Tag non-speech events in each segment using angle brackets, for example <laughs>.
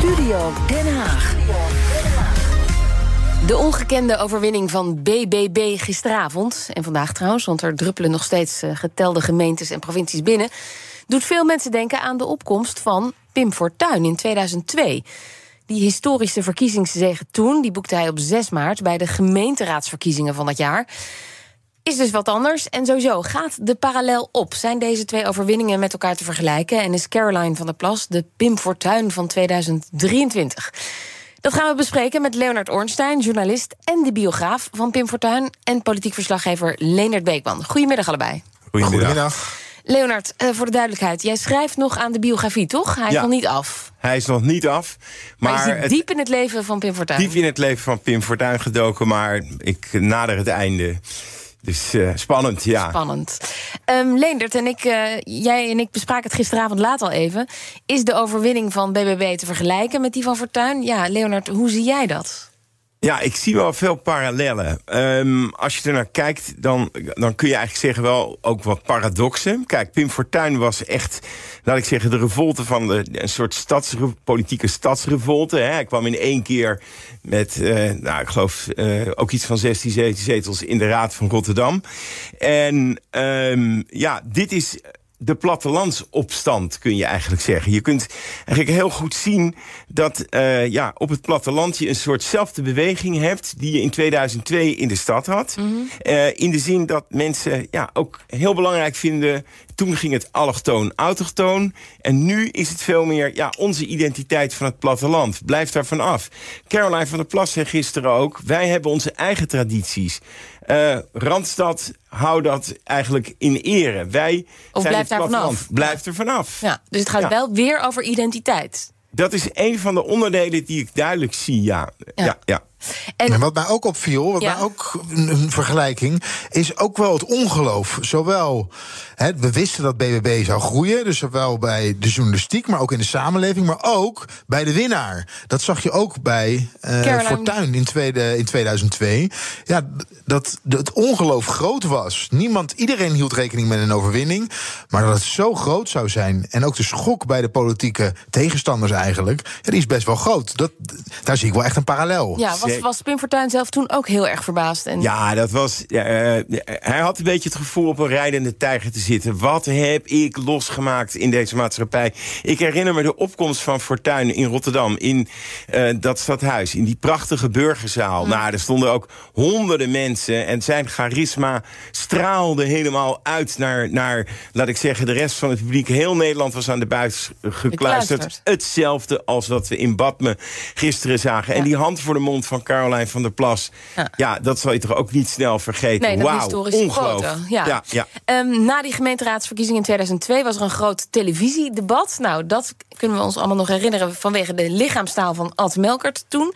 Studio Den Haag. De ongekende overwinning van BBB gisteravond. En vandaag trouwens, want er druppelen nog steeds eh, getelde gemeentes en provincies binnen. Doet veel mensen denken aan de opkomst van Pim Fortuyn in 2002. Die historische verkiezingszege toen, die boekte hij op 6 maart bij de gemeenteraadsverkiezingen van dat jaar. Is dus wat anders. En sowieso gaat de parallel op. Zijn deze twee overwinningen met elkaar te vergelijken? En is Caroline van der Plas de Pim Fortuyn van 2023? Dat gaan we bespreken met Leonard Ornstein, journalist en de biograaf van Pim Fortuyn. En politiek verslaggever Leonard Beekman. Goedemiddag allebei. Goedemiddag. Leonard, uh, voor de duidelijkheid, jij schrijft nog aan de biografie, toch? Hij is Ja. nog niet af. Hij is nog niet af. Maar, Maar, je zit het- diep in het leven van Pim Fortuyn. diep in het leven van Pim Fortuyn gedoken. Maar ik nader het einde. Dus eh, spannend, ja. Spannend. Ehm Leendert en ik, eh, jij en ik bespraken het gisteravond laat al even. Is de overwinning van BBB te vergelijken met die van Fortuyn? Ja, Leonard, hoe zie jij dat? Ja, ik zie wel veel parallellen. Ehm, als je er naar kijkt, dan, dan kun je eigenlijk zeggen wel ook wat paradoxen. Kijk, Pim Fortuyn was echt, laat ik zeggen, de revolte van de, een soort politieke stadsrevolte. Hè. Hij kwam in één keer met, eh, nou, ik geloof eh, ook iets van 16 zet- zetels in de Raad van Rotterdam. En ehm, ja, dit is de plattelandsopstand, kun je eigenlijk zeggen. Je kunt eigenlijk heel goed zien dat eh, ja, op het platteland je een soortzelfde beweging hebt... die je in 2002 in de stad had. Eh, in de zin dat mensen ja, ook heel belangrijk vinden... toen ging het allochtoon, autochtoon. En nu is het veel meer ja, onze identiteit van het platteland. Blijf daarvan af. Caroline van der Plas zei gisteren ook... wij hebben onze eigen tradities. Eh, Randstad, hou dat eigenlijk in ere. Wij Of zijn blijf het daar platteland. vanaf. Blijf er vanaf. Ja, dus het gaat Ja. wel weer over identiteit. Dat is een van de onderdelen die ik duidelijk zie, ja. Ja. ja. ja, En En wat mij ook opviel, wat Ja. mij ook een, vergelijking, is ook wel het ongeloof. Zowel, hè, we wisten dat BBB zou groeien, dus zowel bij de journalistiek, maar ook in de samenleving, maar ook bij de winnaar. Dat zag je ook bij eh. Fortuyn in, tweede, in 2002. Ja, dat het ongeloof groot was. Niemand, iedereen hield rekening met een overwinning, maar dat het zo groot zou zijn en ook de schok bij de politieke tegenstanders eigenlijk, ja, die is best wel groot. Dat, daar zie ik wel echt een parallel. ja, was, Pim Fortuyn zelf toen ook heel erg verbaasd? En Ja, dat was. eh, hij had een beetje het gevoel op een rijdende tijger te zitten. Wat heb ik losgemaakt in deze maatschappij? Ik herinner me de opkomst van Fortuyn in Rotterdam. In eh, dat stadhuis. In die prachtige burgerzaal. Nou, er stonden ook honderden mensen. En zijn charisma straalde helemaal uit naar, naar, laat ik zeggen, de rest van het publiek. Heel Nederland was aan de buis gekluisterd. Gekluisterd. Hetzelfde als wat we in Badme gisteren zagen. En die hand voor de mond van Caroline van der Plas. Ja. Ja, dat zal je toch ook niet snel vergeten. Nee, Wauw, historische ongeloof. foto. Ja. ja, ja. Ehm, na die gemeenteraadsverkiezingen in 2002 was er een groot televisiedebat. Nou, dat kunnen we ons allemaal nog herinneren vanwege de lichaamstaal van Ad Melkert toen.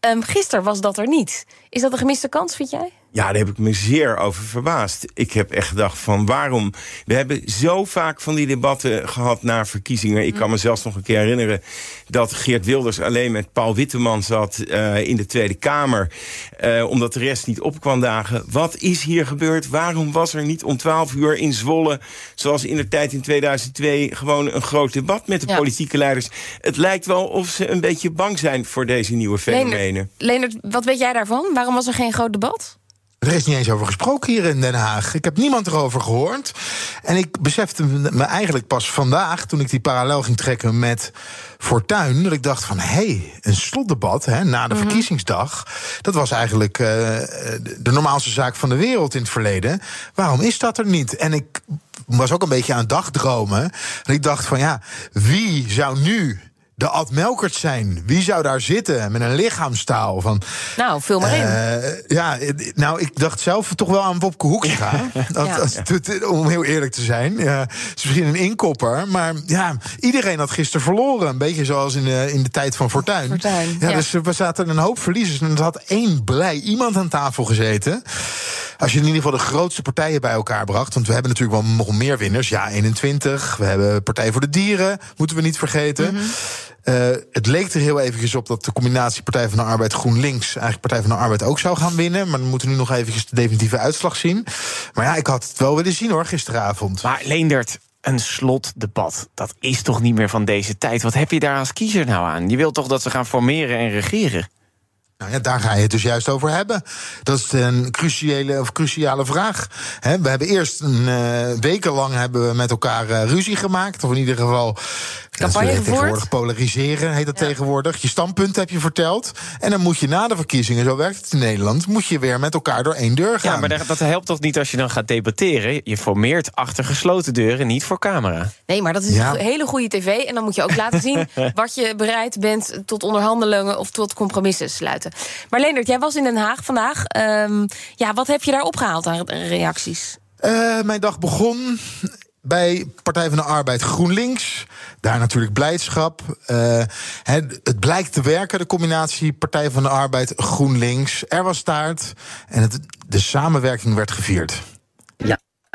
Ehm gisteren was dat er niet. Is dat een gemiste kans, vind jij? Ja, daar heb ik me zeer over verbaasd. Ik heb echt gedacht van waarom... We hebben zo vaak van die debatten gehad na verkiezingen. Ik kan me zelfs nog een keer herinneren... dat Geert Wilders alleen met Paul Witteman zat eh, in de Tweede Kamer. eh, omdat de rest niet op kwam dagen. Wat is hier gebeurd? Waarom was er niet om 12 uur in Zwolle... zoals in de tijd in 2002 gewoon een groot debat met de Ja. politieke leiders? Het lijkt wel of ze een beetje bang zijn voor deze nieuwe fenomenen. Leonard, wat weet jij daarvan? Waarom was er geen groot debat? Er is niet eens over gesproken hier in Den Haag. Ik heb niemand erover gehoord. En ik besefte me eigenlijk pas vandaag, toen ik die parallel ging trekken met Fortuyn, dat ik dacht van, hé, hey, een slotdebat hè, na de verkiezingsdag, dat was eigenlijk eh, de de normaalste zaak van de wereld in het verleden. Waarom is dat er niet? En ik was ook een beetje aan het dagdromen. En ik dacht van, ja, wie zou nu de Ad Melkert zijn? Wie zou daar zitten met een lichaamstaal van... Nou, vul maar in. Eh, ja, eh, nou, ik dacht zelf toch wel aan Wopke Hoekstra. <laughs> Ja. om heel eerlijk te zijn. Ja, het is misschien een inkopper. Maar ja, iedereen had gisteren verloren. Een beetje zoals in de, in de tijd van Fortuyn. Fortuyn, ja, ja. Dus er zaten een hoop verliezers. En er had één blij iemand aan tafel gezeten. Als je in ieder geval de grootste partijen bij elkaar bracht. Want we hebben natuurlijk wel nog meer winnaars. Ja, 21. We hebben Partij voor de Dieren. Moeten we niet vergeten. Mhm. Eh, het leek er heel eventjes op dat de combinatie Partij van de Arbeid GroenLinks eigenlijk Partij van de Arbeid ook zou gaan winnen. Maar dan moeten we nu nog eventjes de definitieve uitslag zien. Maar ja, ik had het wel willen zien hoor, gisteravond. Maar Leendert, een slotdebat. Dat is toch niet meer van deze tijd? Wat heb je daar als kiezer nou aan? Je wilt toch dat ze gaan formeren en regeren? Nou ja, daar ga je het dus juist over hebben. Dat is een cruciale, of cruciale vraag. we hebben eerst een uh, wekenlang hebben we met elkaar uh, ruzie gemaakt. Of in ieder geval Campagne dat tegenwoordig polariseren, heet dat tegenwoordig. Je standpunt heb je verteld. En dan moet je na de verkiezingen, zo werkt het in Nederland, moet je weer met elkaar door één deur gaan. Ja, maar dat helpt toch niet als je dan gaat debatteren? Je formeert achter gesloten deuren, niet voor camera. Nee, maar dat is een hele goede tv. En dan moet je ook laten zien <laughs> wat je bereid bent tot onderhandelingen of tot compromissen sluiten. Maar Leendert, jij was in Den Haag vandaag. Um, ja, wat heb je daar opgehaald aan reacties? Uh, mijn dag begon bij Partij van de Arbeid GroenLinks. Daar natuurlijk blijdschap. Uh, het, blijkt te werken, de combinatie Partij van de Arbeid GroenLinks. Er was taart en de samenwerking werd gevierd.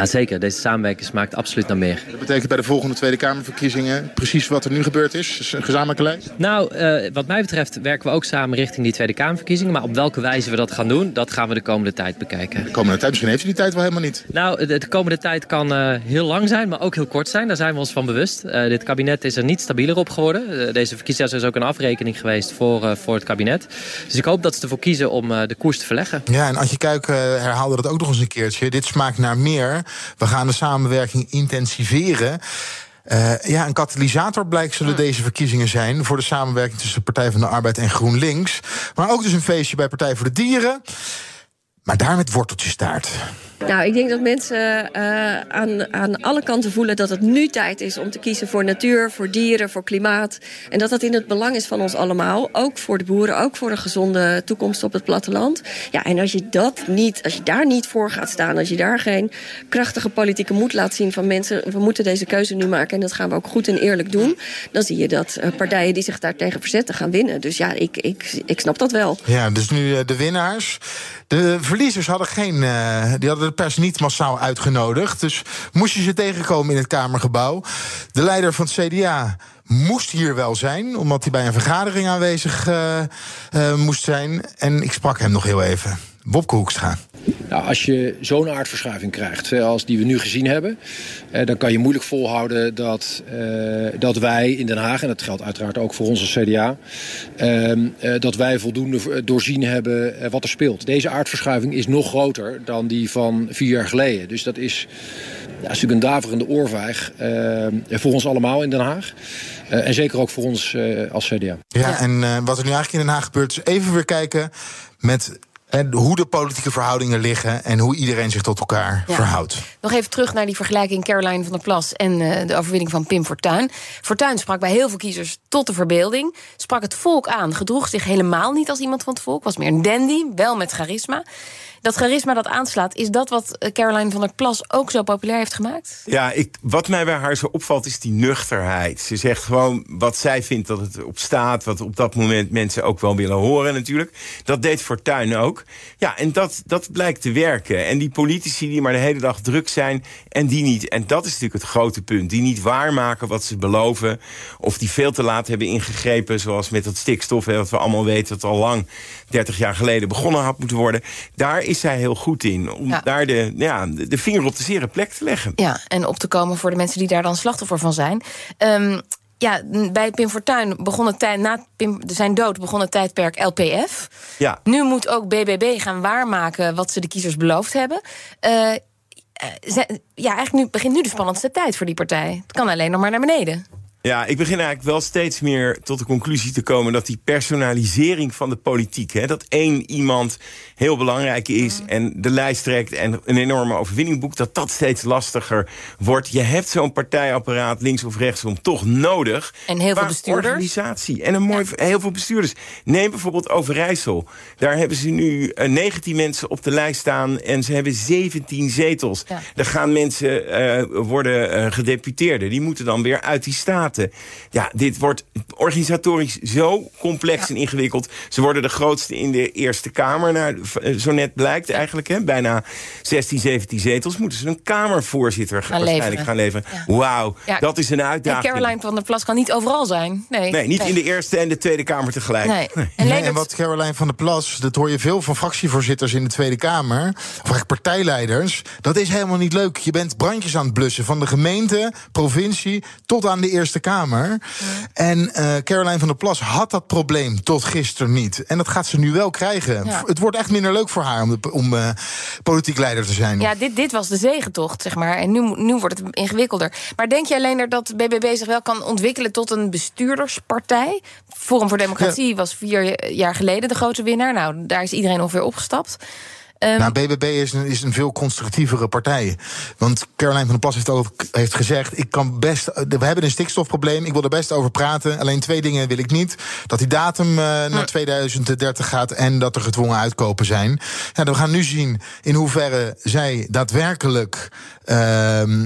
Ja, zeker. Deze samenwerking smaakt absoluut naar meer. Dat betekent bij de volgende Tweede Kamerverkiezingen precies wat er nu gebeurd is? is een gezamenlijke lijst? Nou, uh, wat mij betreft werken we ook samen richting die Tweede Kamerverkiezingen. Maar op welke wijze we dat gaan doen, dat gaan we de komende tijd bekijken. De komende tijd? Misschien heeft u die tijd wel helemaal niet. Nou, de, de komende tijd kan uh, heel lang zijn, maar ook heel kort zijn. Daar zijn we ons van bewust. Uh, dit kabinet is er niet stabieler op geworden. deze verkiezingen is ook een afrekening geweest voor, voor het kabinet. Dus ik hoop dat ze ervoor kiezen om de koers te verleggen. Ja, en als je kijkt, herhaalde dat ook nog eens een keertje. Dit smaakt naar meer. We gaan de samenwerking intensiveren. Uh, ja, een katalysator blijkt zullen deze verkiezingen zijn voor de samenwerking tussen Partij van de Arbeid en GroenLinks. Maar ook dus een feestje bij Partij voor de Dieren. Maar daar met worteltjestaart. Nou, ik denk dat mensen uh, aan, aan alle kanten voelen dat het nu tijd is om te kiezen voor natuur, voor dieren, voor klimaat. En dat dat in het belang is van ons allemaal. Ook voor de boeren, ook voor een gezonde toekomst op het platteland. Ja, en als je dat niet, als je daar niet voor gaat staan, als je daar geen krachtige politieke moed laat zien van mensen, we moeten deze keuze nu maken en dat gaan we ook goed en eerlijk doen. Dan zie je dat uh, partijen die zich daar tegen verzetten gaan winnen. Dus ja, ik, ik, ik snap dat wel. Ja, dus nu uh, de winnaars. De verliezers hadden geen. die hadden pers niet massaal uitgenodigd. Dus moest je ze tegenkomen in het Kamergebouw. De leider van het CDA moest hier wel zijn, omdat hij bij een vergadering aanwezig uh, uh, moest zijn. En ik sprak hem nog heel even. Wopke Hoekstra. Nou, als je zo'n aardverschuiving krijgt als die we nu gezien hebben... Eh, dan kan je moeilijk volhouden dat, eh, dat wij in Den Haag... en dat geldt uiteraard ook voor onze CDA... Eh, dat wij voldoende doorzien hebben wat er speelt. Deze aardverschuiving is nog groter dan die van vier jaar geleden. Dus dat is, natuurlijk een daverende oorvijg voor ons allemaal in Den Haag. en zeker ook voor ons als CDA. Ja, en wat er nu eigenlijk in Den Haag gebeurt... is even weer kijken met en hoe de politieke verhoudingen liggen en hoe iedereen zich tot elkaar verhoudt. Nog even terug naar die vergelijking Caroline van der Plas en uh, de overwinning van Pim Fortuyn. Fortuyn sprak bij heel veel kiezers tot de verbeelding. Sprak het volk aan, gedroeg zich helemaal niet als iemand van het volk. Was meer een dandy, wel met charisma. Dat charisma dat aanslaat, is dat wat eh, Caroline van der Plas ook zo populair heeft gemaakt? Ja, ik, wat mij bij haar zo opvalt is die nuchterheid. Ze zegt gewoon wat zij vindt dat het op staat, wat op dat moment mensen ook wel willen horen natuurlijk. Dat deed Fortuyn ook. Ja, en dat, dat blijkt te werken. En die politici die maar de hele dag druk zijn en die niet. En dat is natuurlijk het grote punt. Die niet waarmaken wat ze beloven. Of die veel te laat hebben ingegrepen, zoals met dat stikstof, wat we allemaal weten dat al lang 30 jaar geleden begonnen had moeten worden. Daar is zij heel goed in. Om daar de, ja, de vinger op de zere plek te leggen. Ja, en op te komen voor de mensen die daar dan slachtoffer van zijn. Um, ja, bij Pim Fortuyn begon het tijd, na Pim, zijn dood begon het tijdperk LPF. Ja. Nu moet ook BBB gaan waarmaken wat ze de kiezers beloofd hebben. Uh, ja, eigenlijk nu, begint nu de spannendste tijd voor die partij. Het kan alleen nog maar naar beneden. Ja, ik begin eigenlijk wel steeds meer tot de conclusie te komen... dat die personalisering van de politiek... Hè, dat één iemand heel belangrijk is en de lijst trekt... en een enorme overwinning boekt, dat dat steeds lastiger wordt. Je hebt zo'n partijapparaat, links of rechtsom, toch nodig. En heel veel bestuurders. organisatie en een mooi, heel veel bestuurders. Neem bijvoorbeeld Overijssel. Daar hebben ze nu 19 eh, mensen op de lijst staan... en ze hebben 17 zetels. Ja. Daar gaan mensen uh, worden uh, gedeputeerden. Die moeten dan weer uit die staat Ja, dit wordt organisatorisch zo complex en ingewikkeld. Ze worden de grootste in de Eerste Kamer. Nou, zo net blijkt eigenlijk, hè, bijna 16, 17 zetels. Moeten ze een Kamervoorzitter gaan waarschijnlijk gaan leveren. Wauw, dat is een uitdaging. En Caroline van der Plas kan niet overal zijn. Nee, nee niet in de Eerste en de Tweede Kamer tegelijk. Nee. En, en, wat Caroline van der Plas, dat hoor je veel van fractievoorzitters in de Tweede Kamer. Of eigenlijk partijleiders. Dat is helemaal niet leuk. Je bent brandjes aan het blussen. Van de gemeente, provincie, tot aan de Eerste Kamer. En uh, Caroline van der Plas had dat probleem tot gisteren niet. En dat gaat ze nu wel krijgen. Het wordt echt minder leuk voor haar om, om uh, politiek leider te zijn. Ja, dit, dit was de zegentocht, zeg maar. En nu, nu wordt het ingewikkelder. Maar denk je alleen dat BBB zich wel kan ontwikkelen tot een bestuurderspartij? Forum voor Democratie was vier jaar geleden de grote winnaar. Nou, daar is iedereen ongeveer opgestapt. Um, nou, BBB is een, is een veel constructievere partij. Want Caroline van der Plas heeft ook heeft gezegd... Ik kan best, we hebben een stikstofprobleem, ik wil er best over praten. Alleen twee dingen wil ik niet. Dat die datum uh, naar 2030 gaat en dat er gedwongen uitkopen zijn. Ja, we gaan nu zien in hoeverre zij daadwerkelijk... Uh,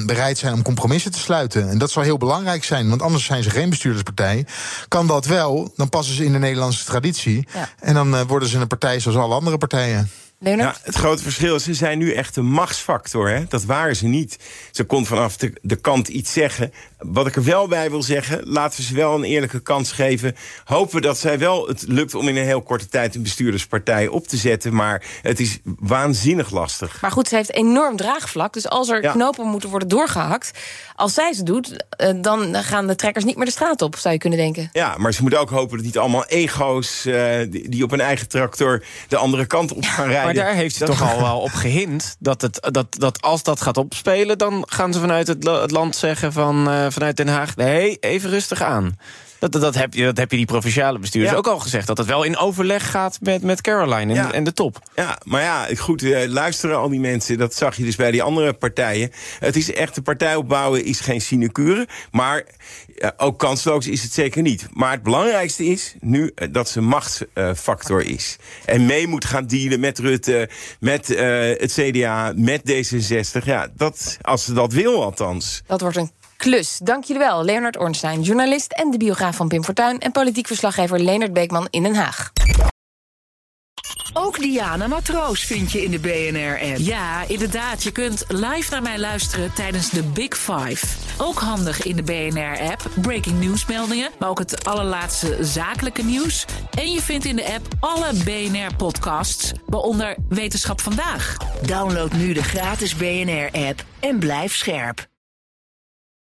bereid zijn om compromissen te sluiten. En dat zal heel belangrijk zijn, want anders zijn ze geen bestuurderspartij. Kan dat wel, dan passen ze in de Nederlandse traditie. Ja. En dan uh, worden ze een partij zoals alle andere partijen. Ja, het grote verschil is, ze zijn nu echt een machtsfactor. Hè? Dat waren ze niet. Ze kon vanaf de, de kant iets zeggen. Wat ik er wel bij wil zeggen, laten we ze wel een eerlijke kans geven. Hopen dat zij wel het lukt om in een heel korte tijd een bestuurderspartij op te zetten. Maar het is waanzinnig lastig. Maar goed, ze heeft enorm draagvlak. Dus als er knopen moeten worden doorgehakt, als zij ze doet, eh, dan gaan de trekkers niet meer de straat op, zou je kunnen denken. Ja, maar ze moet ook hopen dat niet allemaal ego's uh, die op een eigen tractor de andere kant op gaan <laughs> rijden. Maar daar heeft ze toch <laughs> al wel op gehint dat, het, dat, dat als dat gaat opspelen, dan gaan ze vanuit het, het land zeggen van uh, vanuit Den Haag... nee, even rustig aan. Dat, dat, heb je, dat heb je die provinciale bestuurders ook al gezegd. Dat het wel in overleg gaat met, met Caroline en, en de top. Ja, maar ja, goed, uh, luisteren al die mensen. Dat zag je dus bij die andere partijen. Het is echt, de partij opbouwen is geen sinecure. Maar uh, ook kansloos is het zeker niet. Maar het belangrijkste is nu uh, dat ze machtsfactor is. En mee moet gaan dealen met Rutte, met het CDA, met D66. Ja, dat, als ze dat wil althans. Dat wordt een klus. Dank jullie wel, Leonard Ornstein, journalist en de biograaf van Pim Fortuyn... en politiek verslaggever Leonard Beekman in Den Haag. Ook Diana Matroos vind je in de BNR-app. Ja, inderdaad. Je kunt live naar mij luisteren tijdens de Big Five. Ook handig in de BNR-app. Breaking nieuwsmeldingen, maar ook het allerlaatste zakelijke nieuws. En je vindt in de app alle BNR-podcasts, waaronder Wetenschap Vandaag. Download nu de gratis BNR-app en blijf scherp.